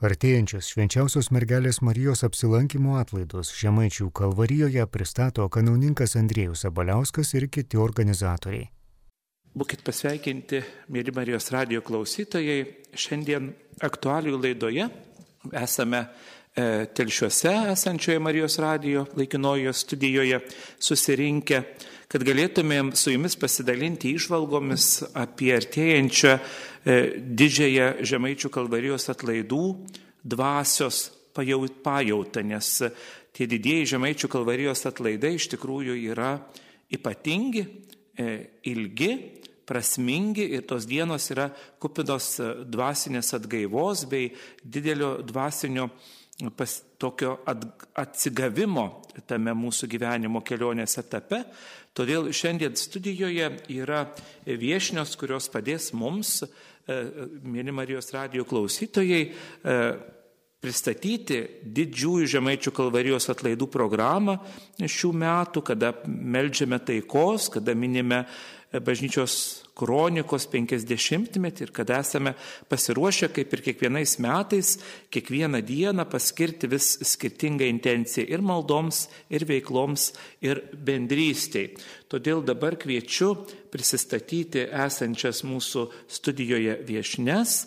Artėjančios švenčiausios mergelės Marijos apsilankimo atlaidus Žemaičių kalvarijoje pristato kanauninkas Andriejus Abaliauskas ir kiti organizatoriai. Būkit pasveikinti, mėly Marijos radio klausytojai. Šiandien aktualių laidoje esame e, telšiuose esančioje Marijos radio laikinojoje studijoje susirinkę, kad galėtumėm su jumis pasidalinti išvalgomis apie artėjančią didžiąją Žemaičių kalvarijos atlaidų dvasios pajautą, nes tie didieji Žemaičių kalvarijos atlaidai iš tikrųjų yra ypatingi, e, ilgi, prasmingi ir tos dienos yra kupinos dvasinės atgaivos bei didelio dvasinio pas, tokio atsigavimo tame mūsų gyvenimo kelionės etape. Todėl šiandien studijoje yra viešnios, kurios padės mums E, mėly Marijos radio klausytojai, e, pristatyti didžiųjų žemaičių kalvarijos atlaidų programą šių metų, kada melžiame taikos, kada minime bažnyčios kronikos 50-metį ir kad esame pasiruošę, kaip ir kiekvienais metais, kiekvieną dieną paskirti vis skirtingą intenciją ir maldoms, ir veikloms, ir bendrystiai. Todėl dabar kviečiu prisistatyti esančias mūsų studijoje viešnes.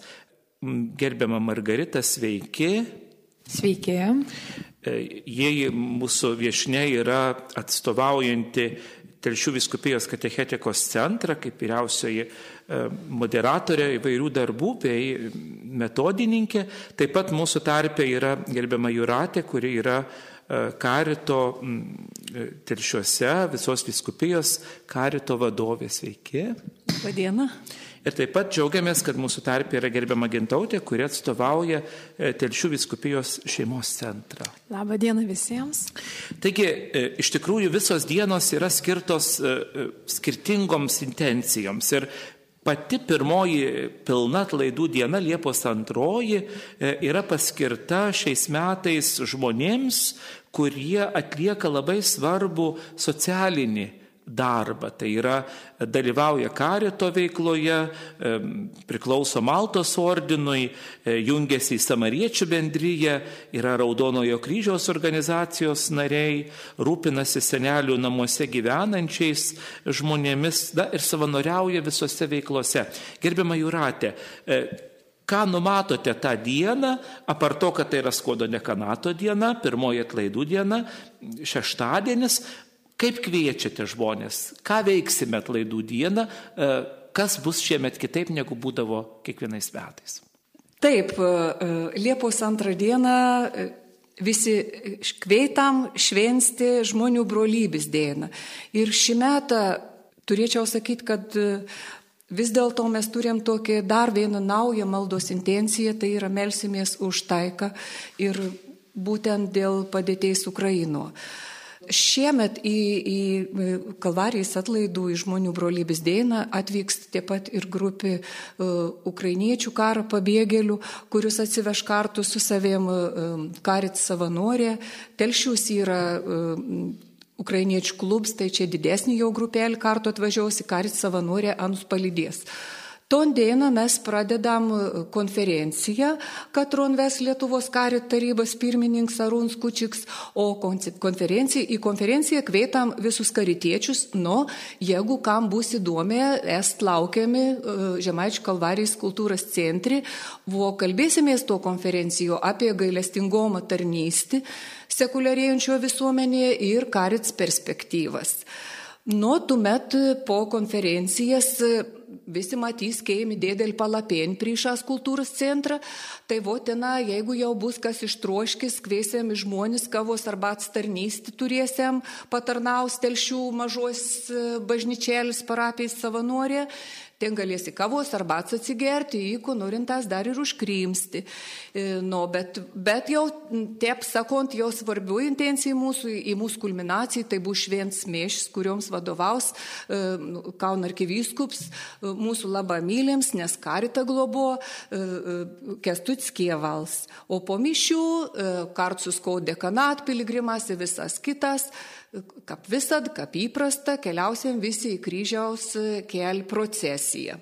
Gerbiama Margarita, sveiki. Sveiki. E, jei mūsų viešne yra atstovaujanti Telšių viskupijos katechetikos centrą kaip vyriausioji e, moderatorė įvairių darbų bei metodininkė. Taip pat mūsų tarpė yra gerbiama Juratė, kuri yra e, karito e, telšiuose, visos viskupijos karito vadovė. Sveiki. Labadiena. Ir taip pat džiaugiamės, kad mūsų tarpė yra gerbiama Gintautė, kuri atstovauja e, Telšių viskupijos šeimos centrą. Labą dieną visiems. Taigi, e, iš tikrųjų visos dienos yra skirtos e, skirtingoms intencijoms. Ir Pati pirmoji pilna atlaidų diena, Liepos antroji, yra paskirta šiais metais žmonėms, kurie atlieka labai svarbu socialinį darbą. Tai yra dalyvauja karito veikloje, priklauso Maltos ordinui, e, jungiasi į Samariečių bendryje, yra Raudonojo kryžiaus organizacijos nariai, rūpinasi senelių namuose gyvenančiais žmonėmis da, ir savanoriauja visose veiklose. Gerbiama Juratė, e, ką numatote tą dieną, apar to, kad tai yra skodo nekanato diena, pirmoji atlaidų diena, šeštadienis, Kaip kviečiate žmonės, ką veiksime atlaidų dieną, e, kas bus šiemet kitaip negu būdavo kiekvienais metais? Taip, e, e, Liepos antrą dieną visi kveitam šventi žmonių brolybės dieną. Ir šį metą turėčiau sakyti, kad vis dėlto mes turim tokį dar vieną naują maldos intenciją, tai yra melsimės už taiką ir būtent dėl padėties Ukraino. Šiemet į, į Kalvarijos atlaidų į žmonių brolybės dėną atvyks taip pat ir grupė uh, ukrainiečių karo pabėgėlių, kurius atsiveš kartu su saviem uh, karit savanorė. Telšius yra uh, ukrainiečių klubs, tai čia didesnį jau grupelį kartu atvažiaus į karit savanorė ant palydės. Uh, Ton dieną mes pradedam e, konferenciją, katron ves Lietuvos kario tarybos pirmininkas Arūns Kučiks, o konferenciją, į konferenciją kvietam visus karitiečius, nu, jeigu kam bus įdomi, est laukiami e, Žemaičių kalvarijos kultūros centri, buvo kalbėsimės to konferencijo apie gailestingomą tarnystį sekuliarėjančio visuomenėje ir karits perspektyvas. Nuo tuomet po konferencijas visi matys, keimi dėdėl palapien priešas kultūros centrą, tai votina, jeigu jau bus kas ištroškis, kviesiam žmonės kavos arba atstarnystį turėsiam, patarnaus telšių mažos bažnyčėlis parapijais savanorė, ten galėsi kavos arba atsigerti, jeigu norintas dar ir užkrimsti. E, no, bet, bet jau, taip sakant, jau svarbių intencijų mūsų, į mūsų kulminaciją, tai bus švents mėšis, kurioms vadovaus e, Kaun arkivyskups, e, mūsų labą mylėms, nes karita globo Kestuts Kievals. O po mišių kartus kau dekanat piligrimas ir visas kitas kaip visad, kaip įprasta, keliausim visi į kryžiaus kelį procesiją.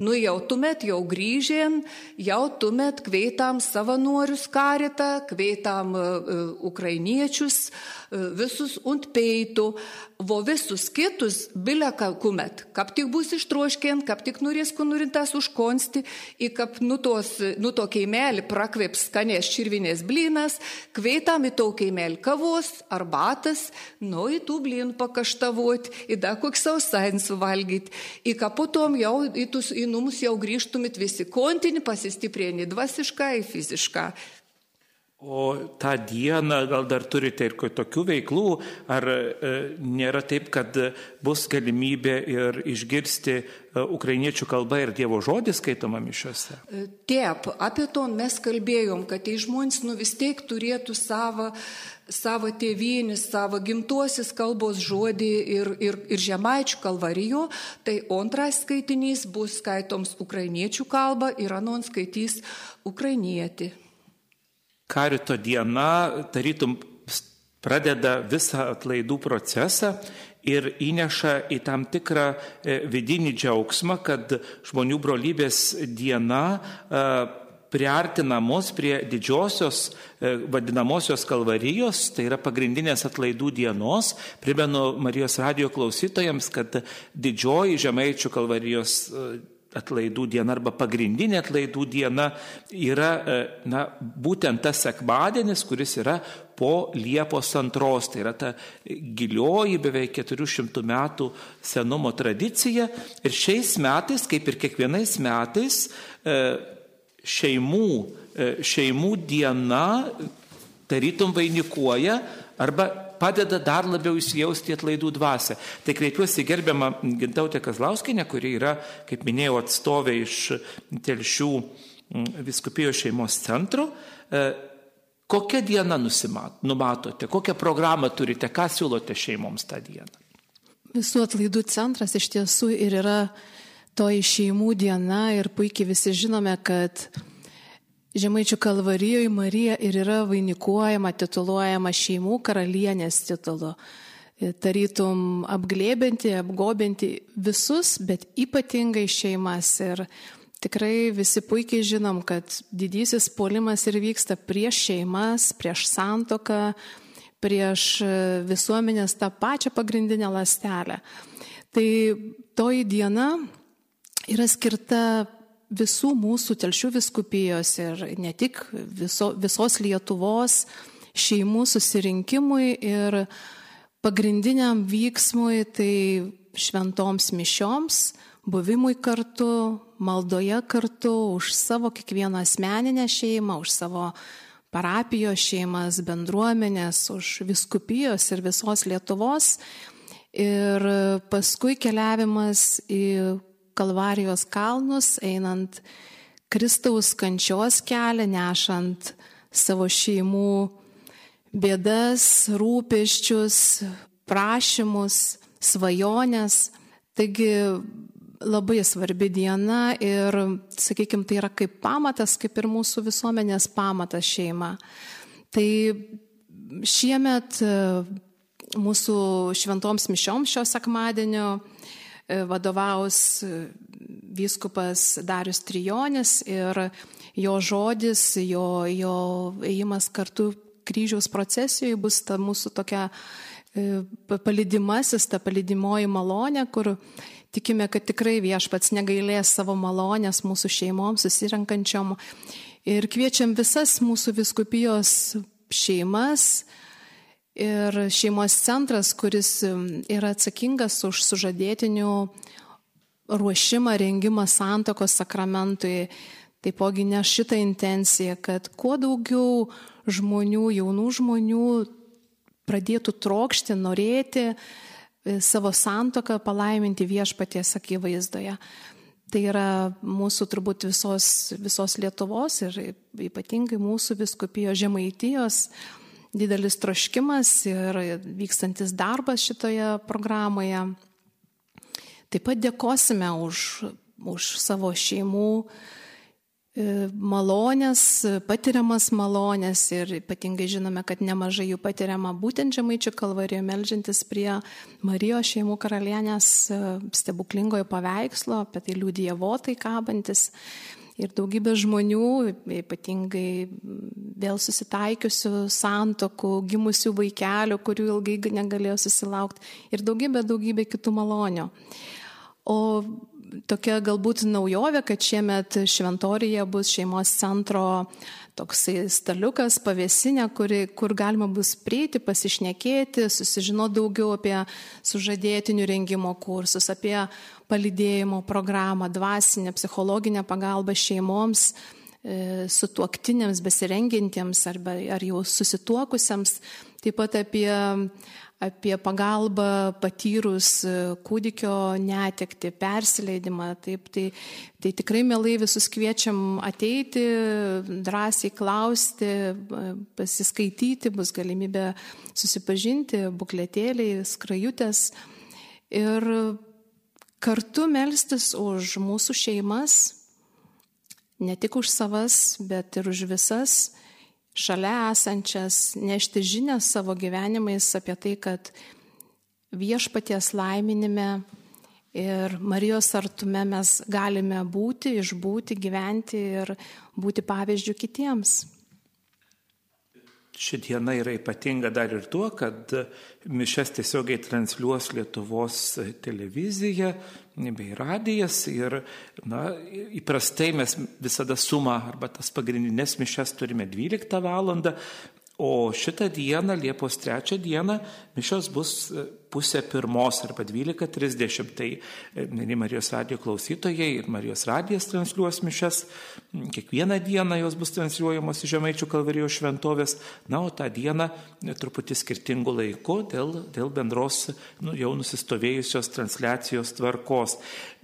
Nu jau tuomet jau grįžėm, jau tuomet kveitam savanorius karitą, kveitam uh, ukrainiečius, uh, visus und peitų, vo visus kitus bileka kumet, kap tik bus ištroškien, kap tik norės kunurintas užkonsti, į kap nu, tos, nu to keimelį prakveps skanės čirvinės blynas, kveitam į to keimelį kavos, arbatas, nu į tų blynų pakaštavot, į da koks sausain suvalgyti, į kaputom jau į, tus, į numus jau grįžtumit visi kontinį, pasistiprėni dvasišką, fizišką. O tą dieną gal dar turite ir tokių veiklų, ar e, nėra taip, kad bus galimybė ir išgirsti e, ukrainiečių kalbą ir Dievo žodį skaitoma mišiuose? E, taip, apie to mes kalbėjom, kad tai žmonės nu vis tiek turėtų savo, savo tėvynį, savo gimtuosius kalbos žodį ir, ir, ir žemaičių kalvarijo, tai antras skaitinys bus skaitoms ukrainiečių kalba ir anon skaitys ukrainietį karito diena tarytum pradeda visą atlaidų procesą ir įneša į tam tikrą e, vidinį džiaugsmą, kad žmonių brolybės diena e, priartina mus prie didžiosios e, vadinamosios kalvarijos, tai yra pagrindinės atlaidų dienos. Primenu Marijos radio klausytojams, kad didžioji žemaičių kalvarijos atlaidų diena arba pagrindinė atlaidų diena yra e, na, būtent tas sekmadienis, kuris yra po Liepos antros. Tai yra ta gilioji beveik 400 metų senumo tradicija. Ir šiais metais, kaip ir kiekvienais metais, e, šeimų, e, šeimų diena tarytum vainikuoja arba padeda dar labiau įsijausti atlaidų dvasę. Tai kreipiuosi gerbiamą Gintautę Kazlauskinę, kuri yra, kaip minėjau, atstovė iš Telšių viskupijos šeimos centro. E, kokią dieną nusimat, numatote, kokią programą turite, ką siūlote šeimoms tą dieną? Visų atlaidų centras iš tiesų ir yra toji šeimų diena ir puikiai visi žinome, kad Žemaičių kalvarijoje Marija ir yra vainikuojama, tituluojama šeimų karalienės titulu. Tarytum apglėbinti, apgobinti visus, bet ypatingai šeimas. Ir tikrai visi puikiai žinom, kad didysis polimas ir vyksta prieš šeimas, prieš santoką, prieš visuomenės tą pačią pagrindinę lastelę. Tai toji diena yra skirta visų mūsų telšių viskupijos ir ne tik viso, visos Lietuvos šeimų susirinkimui ir pagrindiniam vyksmui, tai šventoms mišioms, buvimui kartu, maldoje kartu, už savo kiekvieną asmeninę šeimą, už savo parapijos šeimas, bendruomenės, už viskupijos ir visos Lietuvos. Ir paskui keliavimas į Kalvarijos kalnus, einant Kristaus kančios kelią, nešant savo šeimų bėdas, rūpeščius, prašymus, svajonės. Taigi labai svarbi diena ir, sakykime, tai yra kaip pamatas, kaip ir mūsų visuomenės pamatas šeima. Tai šiemet mūsų šventoms mišioms šio sekmadienio E, vadovaus e, vyskupas Darius Trijonis ir jo žodis, jo, jo ėjimas kartu kryžiaus procesijoje bus ta mūsų tokia e, palidimasis, ta palidimoji malonė, kur tikime, kad tikrai viešpats negailės savo malonės mūsų šeimoms susirenkančiom. Ir kviečiam visas mūsų viskupijos šeimas, Ir šeimos centras, kuris yra atsakingas už sužadėtinių ruošimą, rengimą santokos sakramentui, taipogi ne šitą intenciją, kad kuo daugiau žmonių, jaunų žmonių pradėtų trokšti, norėti e, savo santoką palaiminti viešpaties akivaizdoje. Tai yra mūsų turbūt visos, visos Lietuvos ir ypatingai mūsų viskupijos žemaitijos didelis troškimas ir vykstantis darbas šitoje programoje. Taip pat dėkosime už, už savo šeimų malonės, patiriamas malonės ir ypatingai žinome, kad nemažai jų patiriama būtent Žemaičių kalvarijoje, melžiantis prie Marijos šeimų karalienės e, stebuklingojo paveikslo, apie tai liūdija votai kabantis. Ir daugybė žmonių, ypatingai vėl susitaikiusių santokų, gimusių vaikelių, kurių ilgai negalėjo susilaukti. Ir daugybė, daugybė kitų malonių. O tokia galbūt naujovė, kad šiemet šventorija bus šeimos centro toksai staliukas, pavėsinė, kuri, kur galima bus prieiti, pasišnekėti, susižinoti daugiau apie sužadėtinių rengimo kursus, apie palidėjimo programą, dvasinę, psichologinę pagalbą šeimoms e, su tuoktinėms besirengintiems arba ar jau susituokusiems, taip pat apie apie pagalbą patyrus e, kūdikio netekti, persileidimą. Taip, tai, tai tikrai mielai visus kviečiam ateiti, drąsiai klausti, e, pasiskaityti, bus galimybė susipažinti, bukletėliai, skrajutės ir kartu melstis už mūsų šeimas, ne tik už savas, bet ir už visas šalia esančias, nešti žinę savo gyvenimais apie tai, kad viešpaties laiminime ir Marijos artume mes galime būti, išbūti, gyventi ir būti pavyzdžių kitiems. Ši diena yra ypatinga dar ir tuo, kad mišes tiesiogiai transliuos Lietuvos televizija bei radijas ir na, įprastai mes visada sumą arba tas pagrindinės mišes turime 12 val. O šitą dieną, Liepos 3 dieną, mišios bus e, pusė pirmos arba 12.30. Tai e, mėly Marijos radijo klausytojai ir Marijos radijas transliuos mišias. Kiekvieną dieną jos bus transliuojamos į Žemaičių kalvarijos šventovės. Na, o tą dieną e, truputį skirtingų laikų dėl, dėl bendros nu, jau nusistovėjusios transliacijos tvarkos.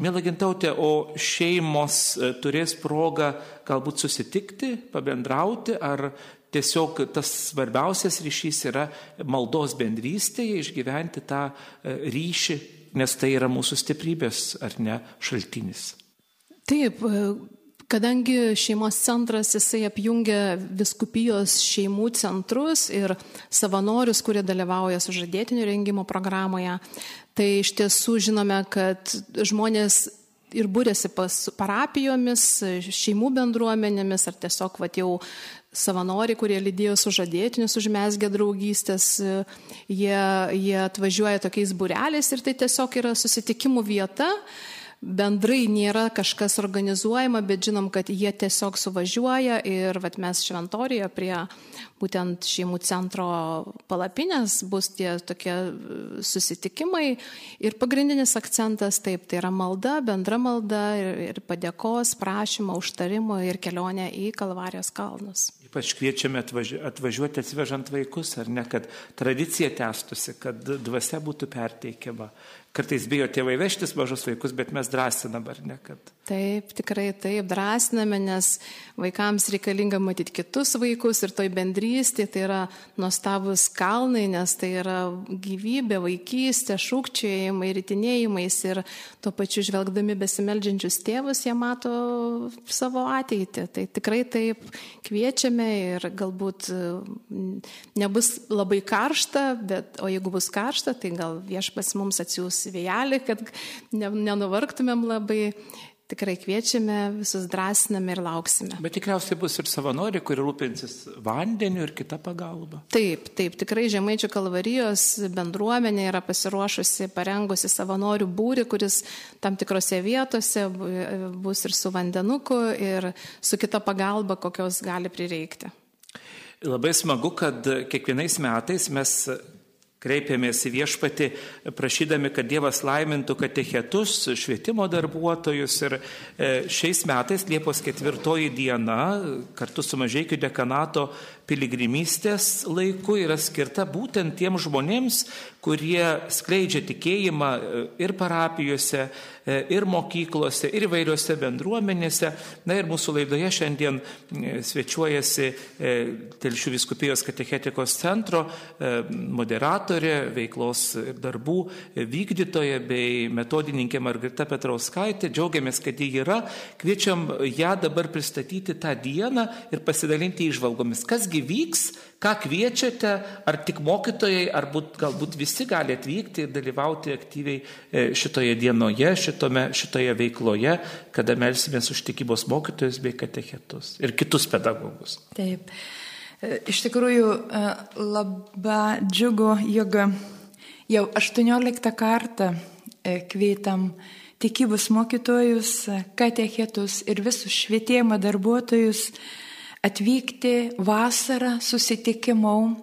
Mėla gintautė, o šeimos turės progą galbūt susitikti, pabendrauti, ar tiesiog tas svarbiausias ryšys yra maldos bendrystėje, išgyventi tą e, ryšį, nes tai yra mūsų stiprybės, ar ne, šaltinis. Taip, e, kadangi šeimos centras jisai apjungia viskupijos šeimų centrus ir savanorius, kurie dalyvauja sužadėtinių rengimo programoje, tai iš tiesų žinome, kad žmonės ir būrėsi pas parapijomis, šeimų bendruomenėmis ar tiesiog vat, jau savanoriai, kurie lydėjo sužadėtinius, užmesgė draugystės, jie, jie atvažiuoja tokiais bureliais ir tai tiesiog yra susitikimų vieta. Bendrai nėra kažkas organizuojama, bet žinom, kad jie tiesiog suvažiuoja ir vat, mes šventorijoje prie būtent šeimų centro palapinės bus tie tokie susitikimai ir pagrindinis akcentas taip, tai yra malda, bendra malda ir, ir padėkos, prašymo, užtarimo ir kelionė į Kalvarijos kalnus. Ypač kviečiame atvažiuoti atsivežant vaikus, ar ne, kad tradicija tęstusi, kad dvasia būtų perteikiama. Kartais bijo tėvai vežtis mažus vaikus, bet mes drąsinam, ar ne, kad. Taip, tikrai taip, drąsiname, nes vaikams reikalinga matyti kitus vaikus ir toj bendrystė, tai yra nuostabus kalnai, nes tai yra gyvybė, vaikystė, šūkčiojimai, rytinėjimais ir tuo pačiu žvelgdami besimeldžiančius tėvus, jie mato savo ateitį. Tai tikrai taip kviečiame ir galbūt nebus labai karšta, bet o jeigu bus karšta, tai gal viešpas mums atsiūs vėjelį, kad nenuvargtumėm labai. Tikrai kviečiame, visus drąsiname ir lauksime. Bet tikriausiai bus ir savanoriai, kurie rūpinsis vandeniu ir kita pagalba. Taip, taip, tikrai Žemaičių kalvarijos bendruomenė yra pasiruošusi, parengusi savanorių būrį, kuris tam tikrose vietose bus ir su vandenuku, ir su kita pagalba, kokios gali prireikti. Labai smagu, kad kiekvienais metais mes Kreipėmės į viešpatį, prašydami, kad Dievas laimintų katechetus, švietimo darbuotojus. Ir e, šiais metais, Liepos ketvirtoji diena, kartu su Mažiekiu dekanato piligrimystės laiku yra skirta būtent tiem žmonėms, kurie skleidžia tikėjimą e, ir parapijose, e, ir mokyklose, ir įvairiose bendruomenėse. Na ir mūsų laidoje šiandien e, svečiuojasi Telšių viskupijos katechetikos centro koordinatorė, veiklos ir darbų vykdytoja bei metodininkė Margarita Petrauskaitė. Džiaugiamės, kad ji yra. Kviečiam ją dabar pristatyti tą dieną ir pasidalinti išvalgomis. Kasgi vyks, ką kviečiate, ar tik mokytojai, ar būt, galbūt visi gali atvykti ir dalyvauti aktyviai e, šitoje dienoje, šitome, šitoje veikloje, kada melsimės už tikybos mokytojus bei katechetus ir kitus pedagogus. Taip. E, iš tikrųjų, e, labai džiugu, jog jau 18 kartą kvietam tikybos mokytojus, katechetus ir visus švietėjimo darbuotojus atvykti vasarą susitikimau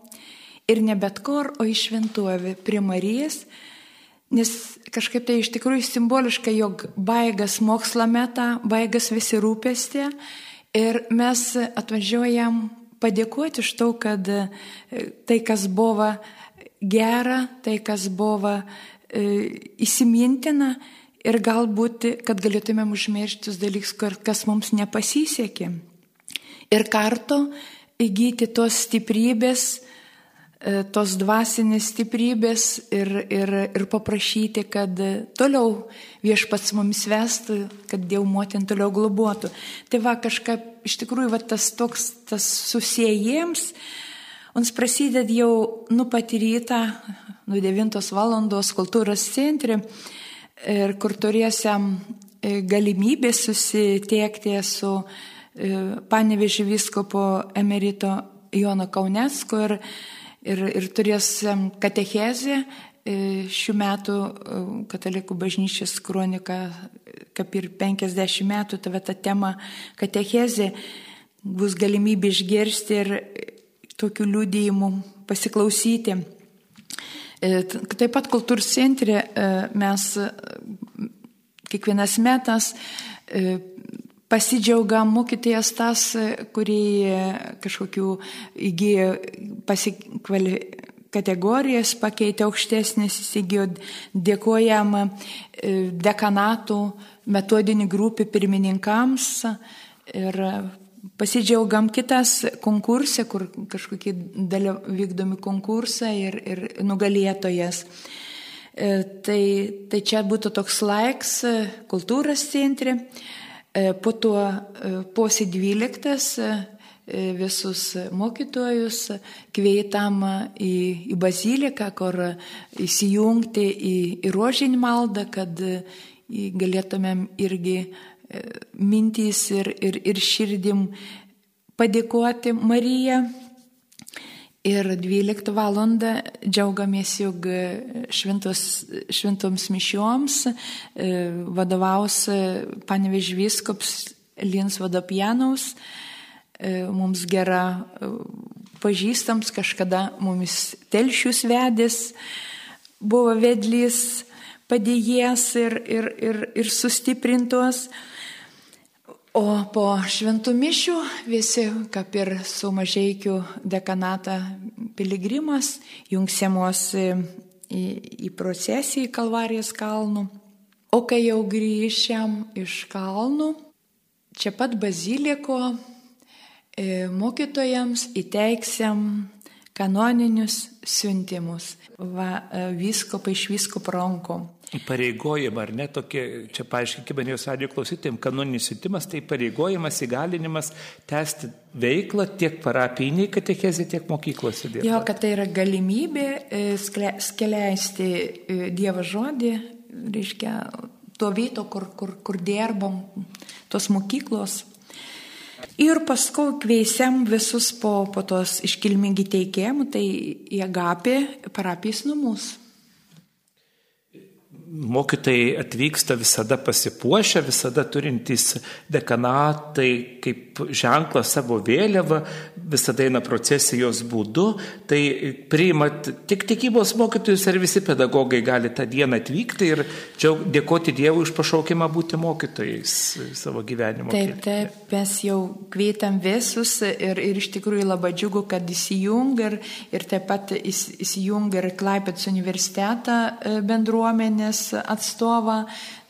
ir ne bet kur, o į šventuovę prie Marijas, nes kažkaip tai iš tikrųjų simboliška, jog baigas mokslo metą, baigas visi rūpestė ir mes atvažiuojam padėkoti iš to, kad e, tai, kas buvo gera, tai, kas buvo e, įsimintina ir galbūt, kad galėtumėm užmiršti tus dalykus, kas mums nepasisekė ir kartu įgyti tos stiprybės, e, tos dvasinės stiprybės ir, ir, ir paprašyti, kad toliau viešpats mumis vestų, kad Dievo motin toliau globotų. Tai va kažkaip iš tikrųjų va, tas toks, tas susijėjams, mums prasideda jau nu pat rytą, nuo 9 valandos kultūros centre, ir kur turėsim e, galimybę susitiekti su panevežį viskopo emerito Jono Kaunecko ir, ir, ir turės katechezę e, šių metų e, katalikų bažnyčios kronika, kaip ir 50 metų, tave ta tema katechezė bus galimybė išgirsti ir tokių liūdėjimų pasiklausyti. Taip pat kultūros centre mes kiekvienas metas pasidžiauga mokytojas tas, kurį kažkokių įgyjo pasikvali kategorijas, pakeitė aukštesnės, įsigijo, dėkojam e, dekanatų metodinį grupį pirmininkams ir pasidžiaugam kitas konkursė, kur kažkokie dalia, vykdomi konkursai ir, ir nugalėtojas. E, tai, tai čia būtų toks laiks kultūros centre. E, po to e, posė 12 e, visus mokytojus kvietam į, į baziliką, kur įsijungti į, į rožinį maldą, kad galėtumėm irgi mintys ir, ir, ir širdim padėkoti Mariją Ir 12 val. džiaugiamės, jog šventos, šventoms mišioms e, vadovaus panevežviskops Lins Vadopjanaus, e, mums gera e, pažįstams, kažkada mumis telšius vedės, buvo vedlys, padėjęs ir, ir, ir, ir sustiprintos. O po šventų mišių visi, kaip ir su mažiekiu dekanata piligrimas, jungsiamos į, į procesiją į Kalvarijos kalnų. O kai jau grįšiam iš kalnų, čia pat baziliko e, mokytojams įteiksim kanoninius siuntimus. Va, e, visko iš visko pronko. Pareigojimą, ar ne, tokie, čia paaiškinkime Marijos radio klausytėm, kanoninis siuntimas, tai pareigojimas, įgalinimas tęsti veiklą tiek parapiniai katechezė, tiek mokyklose. Dėta. Jo, kad tai yra galimybė e, skleisti e, Dievo žodį, reiškia, to vieto, kur, kur, kur dirbom, tos mokyklos. Ir paskui kveisiam visus po, po tos iškilmingi teikėjimų, tai į agapį parapijos namus mokytojai atvyksta visada pasipuošę, visada turintys dekanatai kaip ženklą savo vėliavą, visada eina procesijos būdu, tai priimat tik tikybos mokytojus ar visi pedagogai gali tą dieną atvykti ir čia dėkoti Dievui už pašaukimą būti mokytojais savo gyvenimo. Taip, taip, mes jau kvietam visus ir, ir iš tikrųjų labai džiugu, kad įsijungia ir, ir taip pat įsijungia ir Klaipėts universitetą e, bendruomenės atstovą,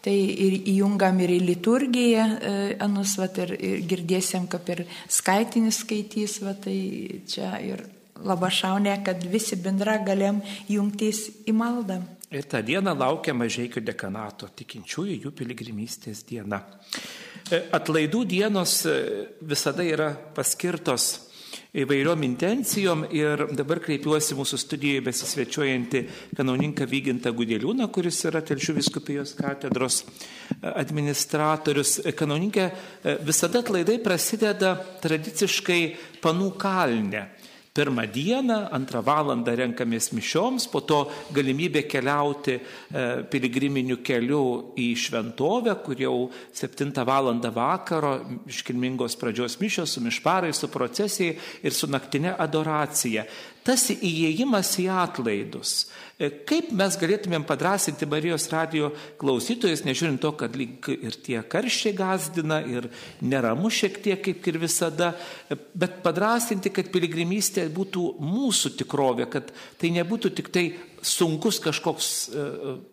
tai ir įjungam ir į liturgiją, e, anus, vat, ir, ir girdėsim, kaip ir skaitinis skaitys, vat, tai čia ir labai šaunė, kad visi bendra galėm jungtis į maldą. Ir tą dieną laukia mažiekių dekanato, tikinčiųjų jų piligrimystės diena. E, atlaidų dienos e, visada yra paskirtos įvairiom intencijom ir dabar kreipiuosi mūsų studijoje besisvečiuojantį kanauninką Vygintą Gudėliūną, kuris yra Telšių viskupijos katedros e, administratorius. Kanauninkė visada atlaidai prasideda tradiciškai panų kalne. Pirmą dieną, antrą valandą renkamės mišioms, po to galimybė keliauti e, piligriminiu keliu į šventovę, kur jau 7 valandą vakaro iškilmingos pradžios mišios su mišparai, su procesijai ir su naktinė adoracija tas įėjimas į atlaidus. E, kaip mes galėtumėm padrasinti Marijos radio klausytojus, nežiūrint to, kad ir tie karščiai gazdina ir neramu šiek tiek kaip ir visada, e, bet padrasinti, kad piligrimystė būtų mūsų tikrovė, kad tai nebūtų tik tai sunkus kažkoks e,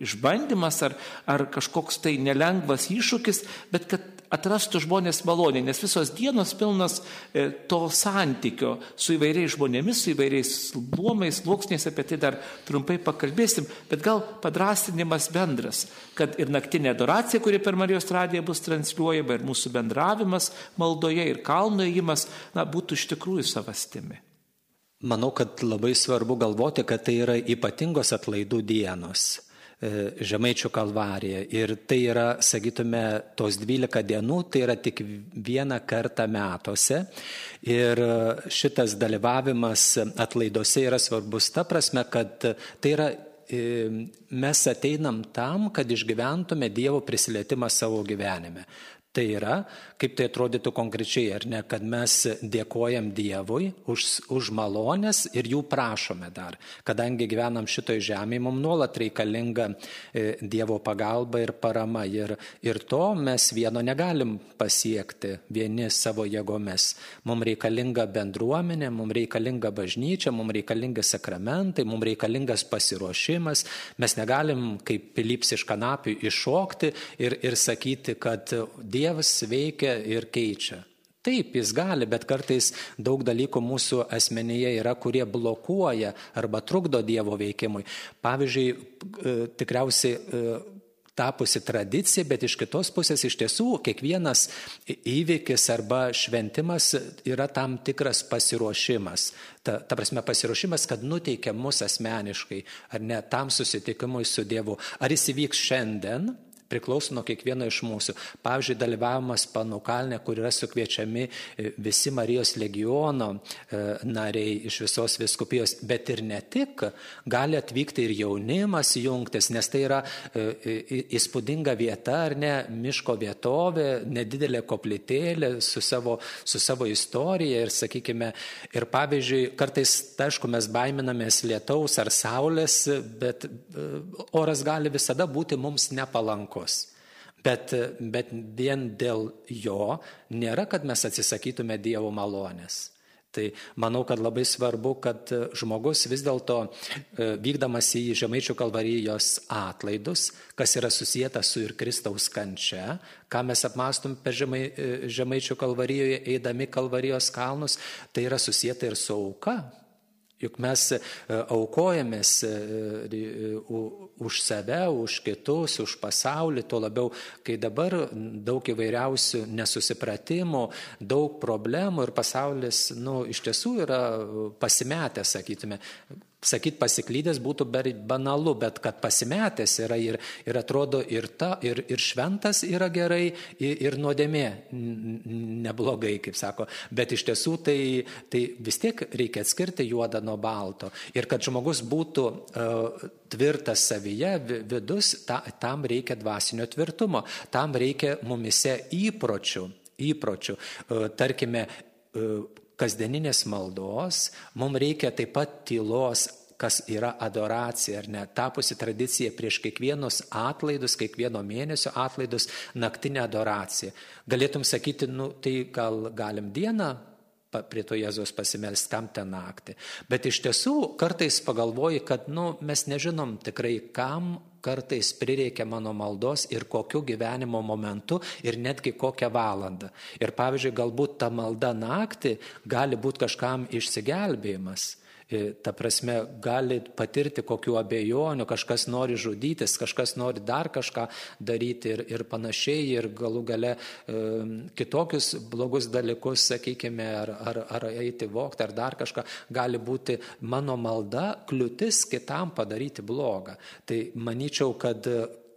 išbandymas ar, ar kažkoks tai nelengvas iššūkis, bet kad atrastų žmonės maloniai, nes visos dienos pilnas e, to santykio su įvairiais žmonėmis, su įvairiais luomais, sluoksniais, apie tai dar trumpai pakalbėsim, bet gal padrastinimas bendras, kad ir naktinė adoracija, kuri per Marijos radiją bus transliuojama, ir mūsų bendravimas maldoje, ir kalno įjimas, na, būtų iš tikrųjų savastimi. Manau, kad labai svarbu galvoti, kad tai yra ypatingos atlaidų dienos. E, Žemaičių kalvarija. Ir tai yra, sakytume, tos 12 dienų, tai yra tik vieną kartą metuose. Ir šitas dalyvavimas atlaiduose yra svarbus ta prasme, kad tai yra e, mes ateinam tam, kad išgyventume Dievo prisilietimą savo gyvenime. Tai yra, kaip tai atrodytų konkrečiai, ar ne, kad mes dėkojam Dievui už, už malonės ir jų prašome dar. Kadangi gyvenam šitoje žemėje, mums nuolat reikalinga e, Dievo pagalba ir parama. Ir, ir to mes vieno negalim pasiekti vieni savo jėgomis. Mums reikalinga bendruomenė, mums reikalinga bažnyčia, mums reikalinga sakramentai, mums reikalingas pasiruošimas. Mes negalim kaip pilyps iš kanapių iššokti ir, ir sakyti, kad Dievas Dievas veikia ir keičia. Taip, jis gali, bet kartais daug dalykų mūsų asmenyje yra, kurie blokuoja arba trukdo Dievo veikimui. Pavyzdžiui, e, tikriausiai e, tapusi tradicija, bet iš kitos pusės iš tiesų kiekvienas įvykis arba šventimas yra tam tikras pasiruošimas. Ta, ta prasme pasiruošimas, kad nuteikia mus asmeniškai, ar ne tam susitikimui su Dievu. Ar jis įvyks šiandien? Priklauso nuo kiekvieno iš mūsų. Pavyzdžiui, dalyvavimas panukalne, kur yra sukviečiami e, visi Marijos legiono e, nariai iš visos viskupijos, bet ir ne tik, gali atvykti ir jaunimas jungtis, nes tai yra e, įspūdinga vieta, ar ne, miško vietovė, nedidelė koplytėlė su savo, su savo istorija ir, sakykime, ir pavyzdžiui, kartais, tai aišku, mes baiminamės lietaus ar saulės, bet oras gali visada būti mums nepalankus sunkus. Bet, bet vien dėl jo nėra, kad mes atsisakytume Dievo malonės. Tai manau, kad labai svarbu, kad žmogus vis dėlto e, vykdamas į Žemaičių kalvarijos atlaidus, kas yra susijęta su ir Kristaus kančia, ką mes apmastom per žemai, e, Žemaičių kalvarijoje, eidami kalvarijos kalnus, tai yra susijęta ir su auka, Juk mes e, aukojamės e, e, už save, už kitus, už pasaulį, tuo labiau, kai dabar daug įvairiausių nesusipratimų, daug problemų ir pasaulis nu, iš tiesų yra pasimetęs, sakytume, Sakyt pasiklydęs būtų banalu, bet kad pasimetęs yra ir, ir atrodo ir, ta, ir, ir šventas yra gerai, ir, ir nuodėmė neblogai, kaip sako. Bet iš tiesų tai, tai vis tiek reikia atskirti juodą nuo balto. Ir kad žmogus būtų uh, tvirtas savyje, vidus, ta, tam reikia dvasinio tvirtumo, tam reikia mumise įpročių. įpročių. Uh, tarkime, uh, kasdieninės maldos, mums reikia taip pat tylos kas yra adoracija, ar ne, tapusi tradicija prieš kiekvienus atlaidus, kiekvieno mėnesio atlaidus, naktinė adoracija. Galėtum sakyti, nu, tai gal galim dieną prie to Jėzos pasimelsti, kam ten naktį. Bet iš tiesų kartais pagalvoji, kad nu, mes nežinom tikrai, kam kartais prireikia mano maldos ir kokiu gyvenimo momentu ir netgi kokią valandą. Ir pavyzdžiui, galbūt ta malda naktį gali būti kažkam išsigelbėjimas. Ta prasme, gali patirti kokiu abejonių, kažkas nori žudytis, kažkas nori dar kažką daryti ir, ir panašiai, ir galų gale e, kitokius blogus dalykus, sakykime, ar, ar, ar eiti vokti, ar dar kažką, gali būti mano malda kliūtis kitam padaryti blogą. Tai manyčiau, kad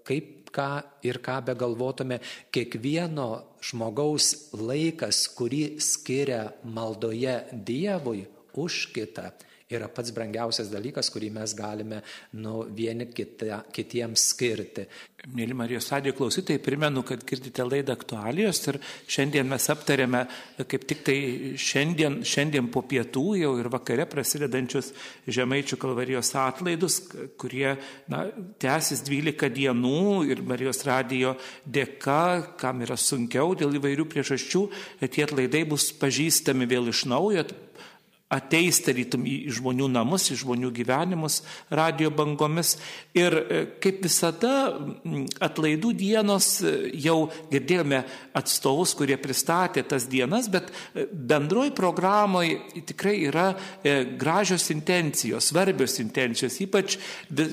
kaip ką ir ką begalvotume, kiekvieno žmogaus laikas, kurį skiria maldoje Dievui už kitą, yra pats brangiausias dalykas, kurį mes galime nu, vieni kita, kitiems skirti. Mėly Marijos radijo klausytojai, primenu, kad girdite laidą aktualijos ir šiandien mes aptarėme kaip tik tai šiandien, šiandien po pietų jau ir vakare prasidedančius Žemaičių kalvarijos atlaidus, kurie na, tęsis 12 dienų ir Marijos radijo dėka, kam yra sunkiau dėl įvairių priežasčių, tie atlaidai bus pažįstami vėl iš naujo ateis tarytum į žmonių namus, į žmonių gyvenimus radio bangomis. Ir e, kaip visada atlaidų dienos e, jau girdėjome atstovus, kurie pristatė tas dienas, bet e, bendroji programoje tikrai yra gražios intencijos, svarbios intencijos. Ypač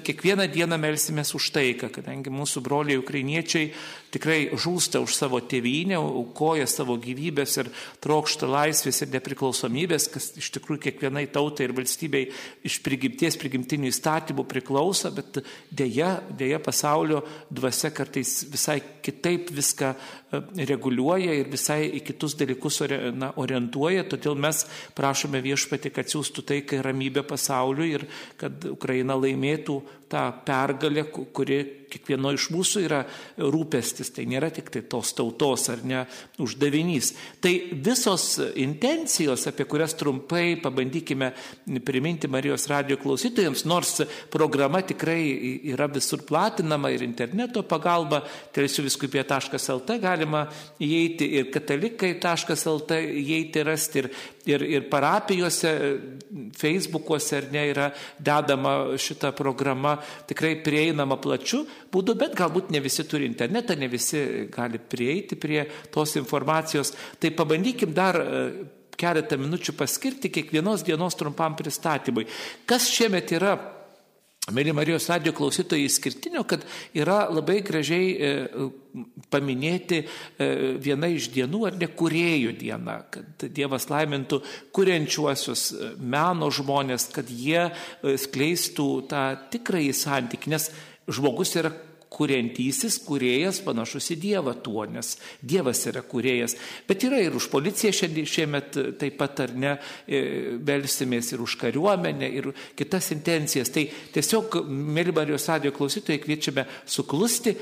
kiekvieną dieną melsimės už taiką, kadangi mūsų broliai ukrainiečiai tikrai žūsta už savo tėvynę, aukoja savo gyvybės ir trokšta laisvės ir nepriklausomybės, kas iš tikrųjų kiekvienai tautai ir valstybei iš prigimties, prigimtinių įstatymų priklauso, bet dėja, dėja pasaulio dvasia kartais visai kitaip viską reguliuoja ir visai į kitus dalykus na, orientuoja, todėl mes prašome viešpati, kad siūstų taiką ir ramybę pasauliu ir kad Ukraina laimėtų tą pergalę, kuri kiekvieno iš mūsų yra rūpestis, tai nėra tik tai tos tautos ar ne uždavinys. Tai visos intencijos, apie kurias trumpai pabandykime priminti Marijos radio klausytojams, nors programa tikrai yra visur platinama ir interneto pagalba, telesiuviskupė.lt galima įeiti ir katalikai.lt įeiti rasti ir, ir, ir parapijose, Facebookuose ar ne yra dedama šita programa tikrai prieinama plačiu būdu, bet galbūt ne visi turi internetą, ne visi gali prieiti prie tos informacijos. Tai pabandykim dar e, keletą minučių paskirti kiekvienos dienos trumpam pristatymui. Kas šiemet yra Mėly Marijos radio klausytojai išskirtinio, kad yra labai gražiai e, paminėti e, viena iš dienų ar ne kuriejų diena, kad Dievas laimintų kuriančiuosius e, meno žmonės, kad jie skleistų tą tikrąjį santykį, nes žmogus yra kuriantysis, kuriejas panašus į Dievą tuo, nes Dievas yra kuriejas. Bet yra ir už policiją šiandien, šiemet taip pat ar ne, belsimės ir už kariuomenę, ir kitas intencijas. Tai tiesiog, mėly Marijos radio klausytojai, kviečiame suklusti.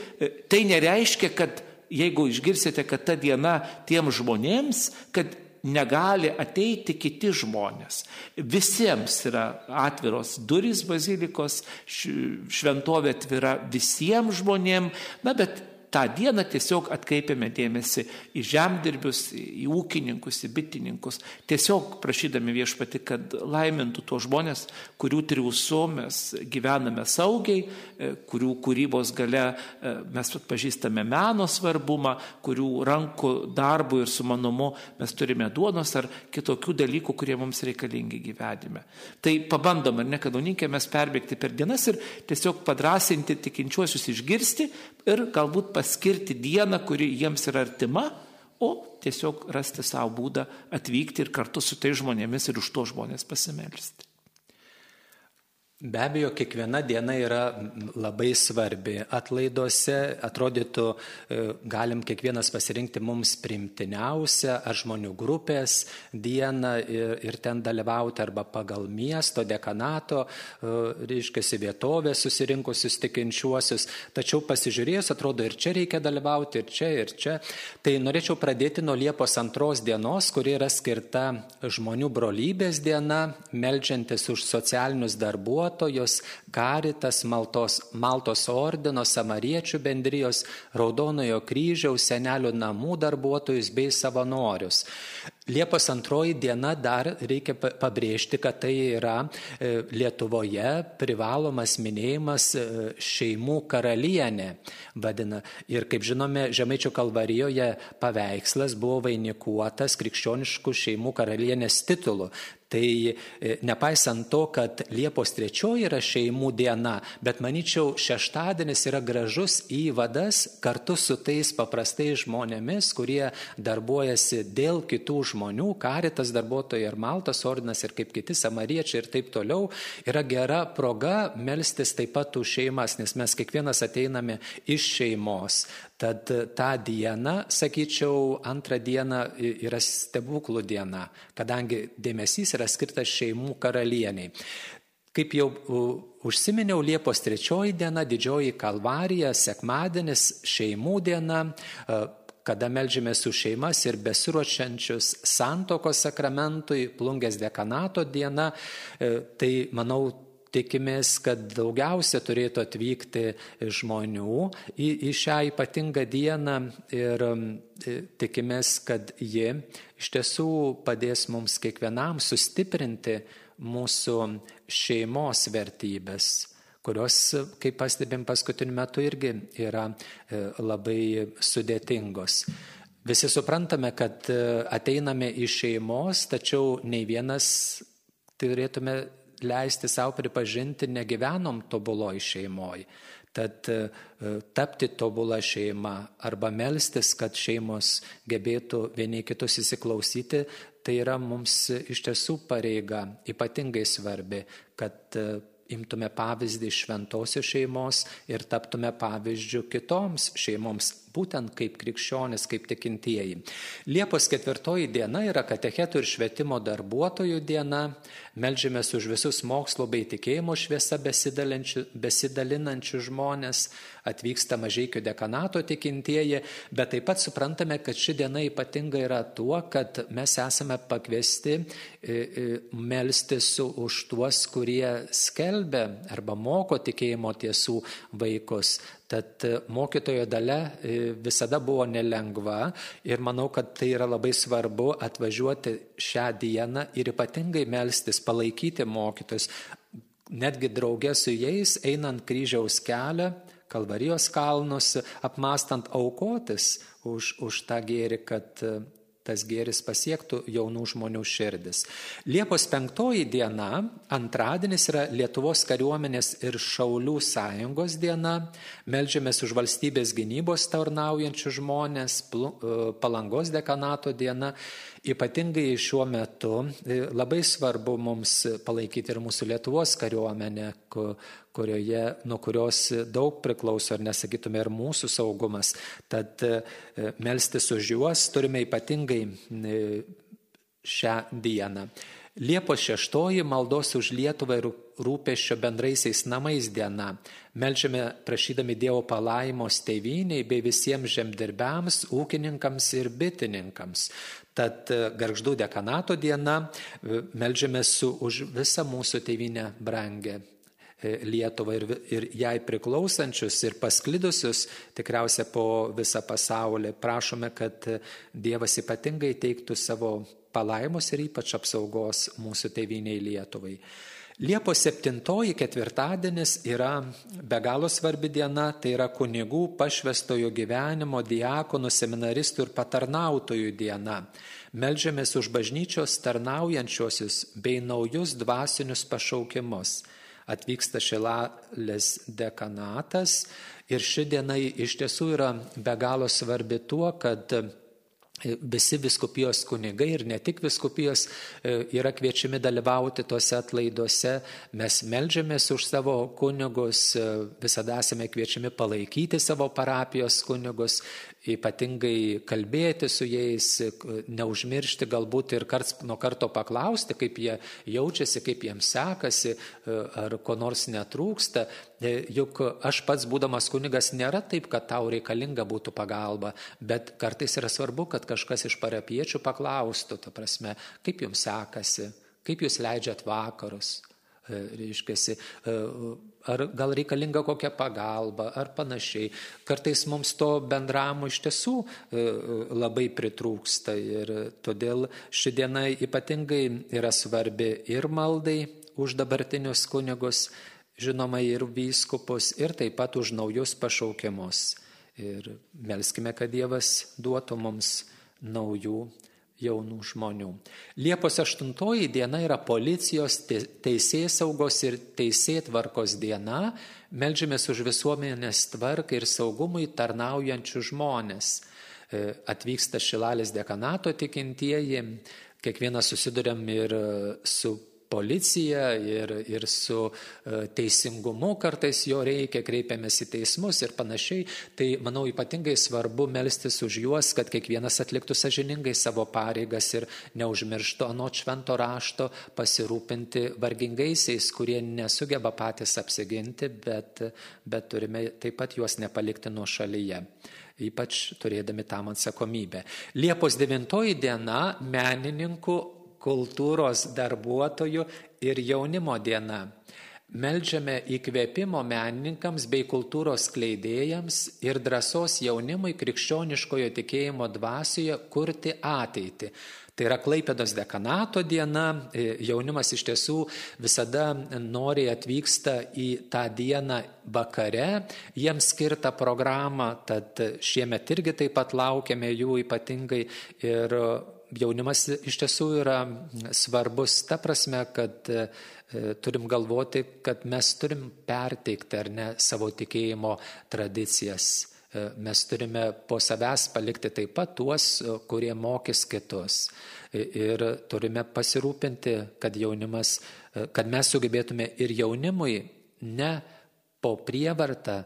Tai nereiškia, kad jeigu išgirsite, kad ta diena tiem žmonėms, kad negali ateiti kiti žmonės. Visiems yra atviros durys bazilikos, šventovė atvira visiems žmonėms, na bet tą dieną tiesiog atkreipiame dėmesį į žemdirbius, į ūkininkus, į bitininkus, tiesiog prašydami viešpati, kad laimintų tuos žmonės, kurių triūsų mes gyvename saugiai, e, kurių kūrybos gale e, mes pažįstame meno svarbumą, kurių rankų darbų ir sumanumu mes turime duonos ar kitokių dalykų, kurie mums reikalingi gyvenime. Tai pabandom, ar ne, kad uninkė mes perbėgti per dienas ir tiesiog padrasinti tikinčiuosius išgirsti ir galbūt paskirti dieną, kuri jiems yra artima, o tiesiog rasti savo būdą atvykti ir kartu su tai žmonėmis ir už to žmonės pasimelsti. Be abejo, kiekviena diena yra labai svarbi. Atlaiduose atrodytų, e, galim kiekvienas pasirinkti mums primtiniausią ar žmonių grupės dieną ir, ir ten dalyvauti arba pagal miesto, dekanato, e, reiškia, vietovę susirinkusius tikinčiuosius. Tačiau pasižiūrėjus, atrodo, ir čia reikia dalyvauti, ir čia, ir čia. Tai norėčiau pradėti nuo Liepos antros dienos, kuri yra skirta žmonių brolybės diena, melžiantis už socialinius darbuotojus darbuotojus, Karitas, Maltos, Maltos ordino, Samariečių bendrijos, Raudonojo kryžiaus, senelių namų darbuotojus bei savanorius. Liepos antroji diena dar reikia pabrėžti, kad tai yra e, Lietuvoje privalomas minėjimas e, šeimų karalienė. Vadina. Ir kaip žinome, Žemaičio kalvarijoje paveikslas buvo vainikuotas krikščioniškų šeimų karalienės titulu. Tai e, nepaisant to, kad Liepos 3 yra šeimų diena, bet manyčiau šeštadienis yra gražus įvadas kartu su tais paprastais žmonėmis, kurie darbuojasi dėl kitų žmonių, karitas darbuotojai ir Maltas ordinas ir kaip kiti samariečiai ir taip toliau, yra gera proga melstis taip pat už šeimas, nes mes kiekvienas ateiname iš šeimos. Tad tą dieną, sakyčiau, antrą dieną yra stebuklų diena, kadangi dėmesys yra skirtas šeimų karalieniai. Kaip jau užsiminiau, Liepos trečioji diena, didžioji kalvarija, sekmadienis, šeimų diena, kada melžiamės už šeimas ir besiruošiančius santokos sakramentui, plungės dekanato diena, e, tai manau tikimės, kad daugiausia turėtų atvykti žmonių į, į šią ypatingą dieną ir um, tikimės, kad ji iš tiesų padės mums kiekvienam sustiprinti mūsų šeimos vertybės kurios, kaip pastebėm paskutiniu metu, irgi yra e, labai sudėtingos. Visi suprantame, kad e, ateiname iš šeimos, tačiau nei vienas turėtume leisti savo pripažinti, negyvenom tobuloj šeimoj. Tad e, tapti tobulą šeimą arba melstis, kad šeimos gebėtų vieni kitus įsiklausyti, tai yra mums iš tiesų pareiga ypatingai svarbi, kad e, imtume pavyzdį iš šventosios šeimos ir taptume pavyzdžių kitoms šeimoms, būtent kaip krikščionis, kaip tikintieji. Liepos ketvirtoji diena yra katechetų ir švietimo darbuotojų diena. Meldžiamės už visus mokslo bei tikėjimo šviesa besidalinančių žmonės, atvyksta mažiekių dekanato tikintieji, bet taip pat suprantame, kad ši diena ypatinga yra tuo, kad mes esame pakviesti e, e, melstis už tuos, kurie skelbia arba moko tikėjimo tiesų vaikus. Tad e, mokytojo dalė e, visada buvo nelengva ir manau, kad tai yra labai svarbu atvažiuoti šią dieną ir ypatingai melstis, palaikyti mokytojus, netgi draugė su jais einant kryžiaus kelią, Kalvarijos kalnus, apmastant aukotis už, už tą gėrį, kad e, tas gėris pasiektų jaunų žmonių širdis. Liepos penktoji diena, antradienis yra Lietuvos kariuomenės ir Šaulių sąjungos diena. Meldžiamės už valstybės gynybos tarnaujančių žmonės, e, palangos dekanato diena. Ypatingai šiuo metu e, labai svarbu mums palaikyti ir mūsų Lietuvos kariuomenę, kurioje, nuo kurios daug priklauso, ar nesakytume, ir mūsų saugumas. Tad e, melstis už juos turime ypatingai e, šią dieną. Liepos šeštoji maldos už Lietuvą ir rūpeščio bendraisiais namais diena. Melžiame prašydami Dievo palaimos tėviniai bei visiems žemdirbiams, ūkininkams ir bitininkams. Tad e, garždų dekanato diena melžiame su už visą mūsų tėvinę brangę. E, Lietuvą ir, ir jai priklausančius ir pasklidusius tikriausiai po visą pasaulį. Prašome, kad Dievas ypatingai teiktų savo palaimos ir ypač apsaugos mūsų tėviniai Lietuvai. Liepos 7 ketvirtadienis yra be galo svarbi diena, tai yra kunigų pašvestojo gyvenimo, diakonų, seminaristų ir patarnautojų diena. Meldžiamės už bažnyčios tarnaujančiosius bei naujus dvasinius pašaukimus. Atvyksta Šilalės dekanatas ir ši diena iš tiesų yra be galo svarbi tuo, kad Visi viskupijos kunigai ir ne tik viskupijos e, yra kviečiami dalyvauti tuose atlaiduose. Mes melžiamės už savo kunigus, e, visada esame kviečiami palaikyti savo parapijos kunigus, ypatingai kalbėti su jais, neužmiršti galbūt ir karts nuo karto paklausti, kaip jie jaučiasi, kaip jiems sekasi, ar ko nors netrūksta. Juk aš pats būdamas kunigas nėra taip, kad tau reikalinga būtų pagalba, bet kartais yra svarbu, kad kažkas iš parapiečių paklaustų, ta prasme, kaip jums sekasi, kaip jūs leidžiat vakarus. E, reiškiasi, ar gal reikalinga kokia pagalba, ar panašiai. Kartais mums to bendramo iš tiesų e, labai pritrūksta ir todėl ši diena ypatingai yra svarbi ir maldai už dabartinius kunigus, žinoma ir vyskupus, ir taip pat už naujus pašaukimus. Ir melskime, kad Dievas duotų mums naujų jaunų žmonių. Liepos 8 diena yra policijos, teisės saugos ir teisėtvarkos diena. Meldžiamės už visuomenės tvarką ir saugumui tarnaujančių žmonės. E, atvyksta Šilalės dekanato tikintieji, kiekvienas susidurėm ir su policija ir, ir su e, teisingumu kartais jo reikia, kreipiamės į teismus ir panašiai. Tai manau ypatingai svarbu melstis už juos, kad kiekvienas atliktų sažiningai savo pareigas ir neužmirštų anot švento rašto pasirūpinti vargingaisiais, kurie nesugeba patys apsiginti, bet, bet turime taip pat juos nepalikti nuo šalyje ypač turėdami tam atsakomybę. Liepos 9 diena menininkų kultūros darbuotojų ir jaunimo diena. Meldžiame įkvėpimo menininkams bei kultūros kleidėjams ir drąsos jaunimui krikščioniškojo tikėjimo dvasioje kurti ateitį. Tai yra Klaipėdos dekanato diena, e, jaunimas iš tiesų visada noriai atvyksta į tą dieną vakare, jiems skirtą programą, tad šiemet irgi taip pat laukiame jų ypatingai ir jaunimas iš tiesų yra svarbus ta prasme, kad e, turim galvoti, kad mes turim perteikti ar ne savo tikėjimo tradicijas. E, mes turime po savęs palikti taip pat tuos, e, kurie mokys kitus. Ir turime pasirūpinti, kad jaunimas, kad mes sugebėtume ir jaunimui ne po prievartą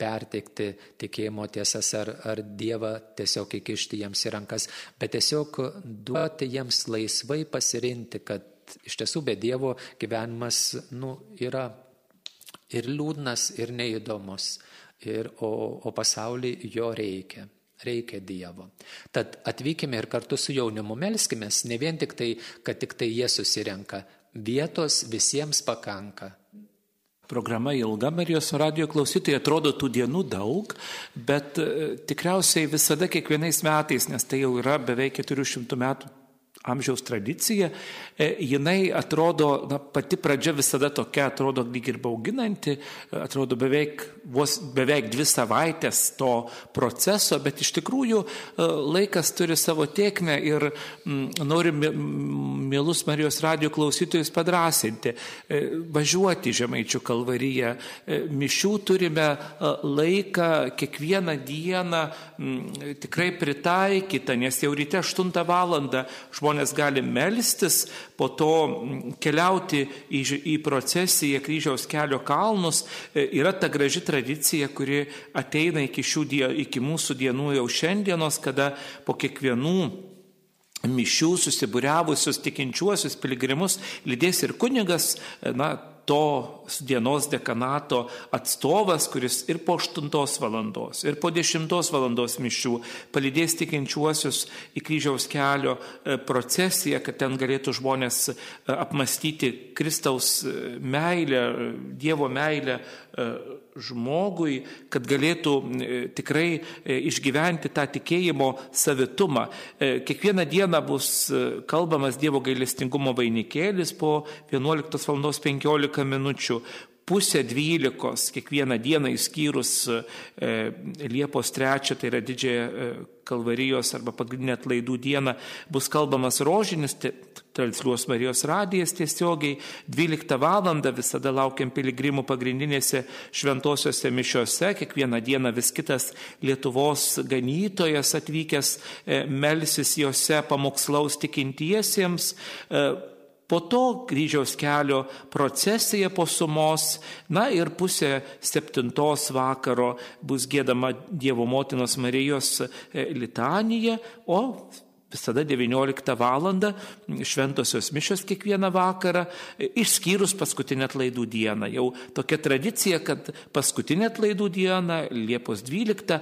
perteikti tikėjimo tiesas ar, ar Dievą tiesiog įkišti jiems į rankas, bet tiesiog duoti jiems laisvai pasirinkti, kad iš tiesų be Dievo gyvenimas nu, yra ir liūdnas, ir neįdomus, ir, o, o pasauliui jo reikia reikia Dievo. Tad atvykime ir kartu su jaunimu melskime, ne vien tik tai, kad tik tai jie susirenka, vietos visiems pakanka, programa ilga Marijos radio klausytojai, atrodo tų dienų daug, bet e, tikriausiai visada kiekvienais metais, nes tai jau yra beveik 400 metų amžiaus tradicija, e, jinai atrodo, na, pati pradžia visada tokia, atrodo lyg ir bauginanti, atrodo beveik, vos beveik dvi savaitės to proceso, bet iš tikrųjų e, laikas turi savo tiekmę ir m, norim mielus Marijos radio klausytojus padrasinti, e, važiuoti Žemaičių kalvaryje. Mišių turime laiką kiekvieną dieną m, tikrai pritaikytą, nes jau ryte 8 val. žmonės žmonės gali melstis, po to keliauti į, į procesiją kryžiaus kelio kalnus. E, yra ta graži tradicija, kuri ateina iki, die, iki mūsų dienų jau šiandienos, kada po kiekvienų mišių susibūriavusius tikinčiuosius piligrimus lydės ir kunigas, e, na, tos dienos dekanato atstovas, kuris ir po 8 valandos, ir po 10 valandos mišių palydės tikinčiuosius į kryžiaus kelio e, procesiją, kad ten galėtų žmonės e, apmastyti Kristaus e, meilę, Dievo meilę žmogui, kad galėtų tikrai išgyventi tą tikėjimo savitumą. Kiekvieną dieną bus kalbamas Dievo gailestingumo vainikėlis po 11 val. 15 minučių pusę dvylikos kiekvieną dieną įskyrus e, Liepos trečią, tai yra didžiąją e, Kalvarijos arba pagrindinę atlaidų dieną, bus kalbamas rožinis, transliuos Marijos radijas tiesiogiai, 12 val. visada laukiam piligrimų pagrindinėse šventosiuose mišiuose, kiekvieną dieną vis kitas Lietuvos ganytojas atvykęs e, melsis juose pamokslaus tikintiesiems. E, Po to kryžiaus kelio procesija po sumos, na ir pusė septintos vakaro bus gėdama Dievo motinos Marijos e, litanija, o visada 19 val. šventosios mišios kiekvieną vakarą, išskyrus paskutinę atlaidų dieną. Jau tokia tradicija, kad paskutinę atlaidų dieną, Liepos 12,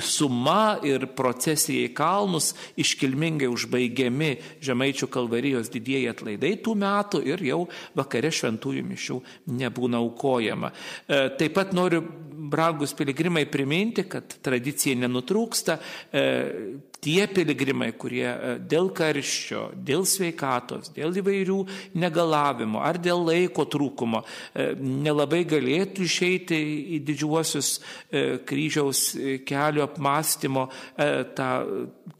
suma ir procesija į kalnus iškilmingai užbaigiami Žemaičių kalvarijos didieji atlaidai tų metų ir jau vakare šventųjų mišių nebūna aukojama. E, taip pat noriu brangus piligrimai, priminti, kad tradicija nenutrūksta. E, tie piligrimai, kurie e, dėl karščio, dėl sveikatos, dėl įvairių negalavimų ar dėl laiko trūkumo e, nelabai galėtų išeiti į didžiuosius kryžiaus kelio apmąstymo tą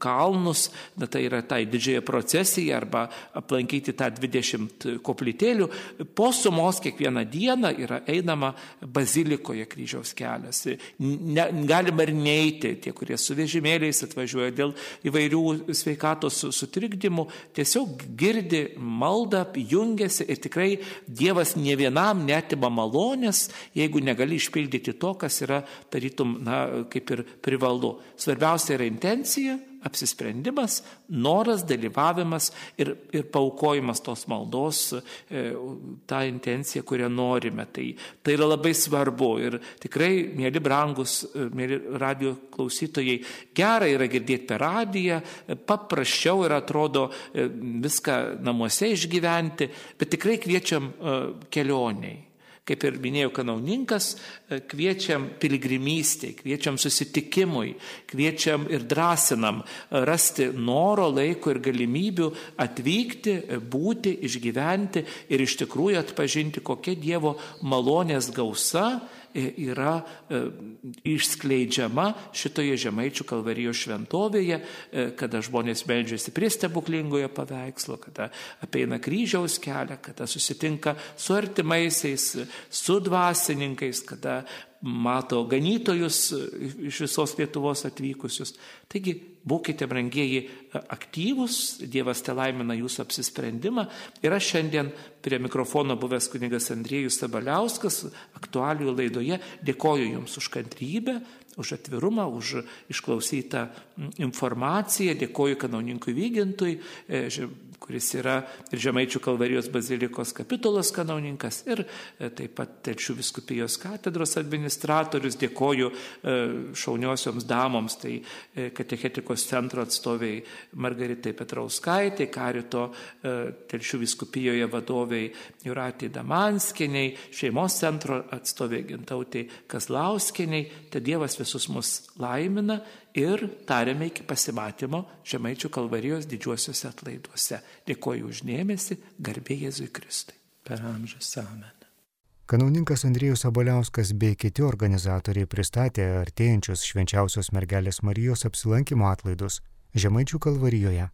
kalnus, na, tai yra tai didžiąją procesiją arba aplankyti tą 20 koplytėlių, po sumos kiekvieną dieną yra einama bazilikoje kryžiaus kelias. Ne, galima ir neiti, tie, kurie su vežimėliais atvažiuoja dėl įvairių sveikatos sutrikdymų, tiesiog girdi maldą, jungiasi ir tikrai Dievas ne vienam netima malonės, jeigu negali išpildyti to, kas yra, tarytum, na, kaip ir privalu. Svarbiausia yra intencija, apsisprendimas, noras, dalyvavimas ir, ir paukojimas tos maldos, e, tą intenciją, kurią norime. Tai, tai yra labai svarbu ir tikrai, mėly brangus, e, mėly radio klausytojai, gerai yra girdėti per radiją, paprasčiau yra atrodo e, viską namuose išgyventi, bet tikrai kviečiam kelioniai. Kaip ir minėjau, kanauninkas, e, kviečiam piligrimystėj, kviečiam susitikimui, kviečiam ir drąsinam e, rasti noro, laiko ir galimybių atvykti, e, būti, išgyventi ir iš tikrųjų atpažinti, kokia Dievo malonės gausa yra e, išskleidžiama šitoje žemaičių kalvarijos šventovėje, e, kada žmonės meldžiasi prie stebuklingojo paveikslo, kada apeina kryžiaus kelią, kada susitinka su artimaisiais, su dvasininkais, kada mato ganytojus iš visos Lietuvos atvykusius. Taigi būkite, brangieji, aktyvus, Dievas te laimina jūsų apsisprendimą. Ir aš šiandien prie mikrofono buvęs kunigas Andriejus Sabaliauskas aktualių laidoje dėkoju Jums už kantrybę, už atvirumą, už išklausytą informaciją, dėkoju kanauninkui Vygintui, e, kuris yra ir Žemaičių kalvarijos bazilikos kapitulos kanauninkas ir e, taip pat Telšių viskupijos katedros administratorius. Dėkoju e, šauniosioms damoms, tai e, katechetikos centro atstoviai Margaritai Petrauskaitai, Karito Telšių viskupijoje vadoviai Juratį Damanskiniai, šeimos centro atstoviai Gintautė Kazlauskiniai. Te Dievas visus mus laimina ir tariame iki pasimatymo Žemaičių kalvarijos didžiuosiuose atlaiduose. Dėkoju uždėmesi, garbė Jėzui Kristui. Per amžius amen. Kanauninkas Andriejus Aboliauskas bei kiti organizatoriai pristatė artėjančius švenčiausios mergelės Marijos apsilankimo atlaidus Žemaičių kalvarijoje.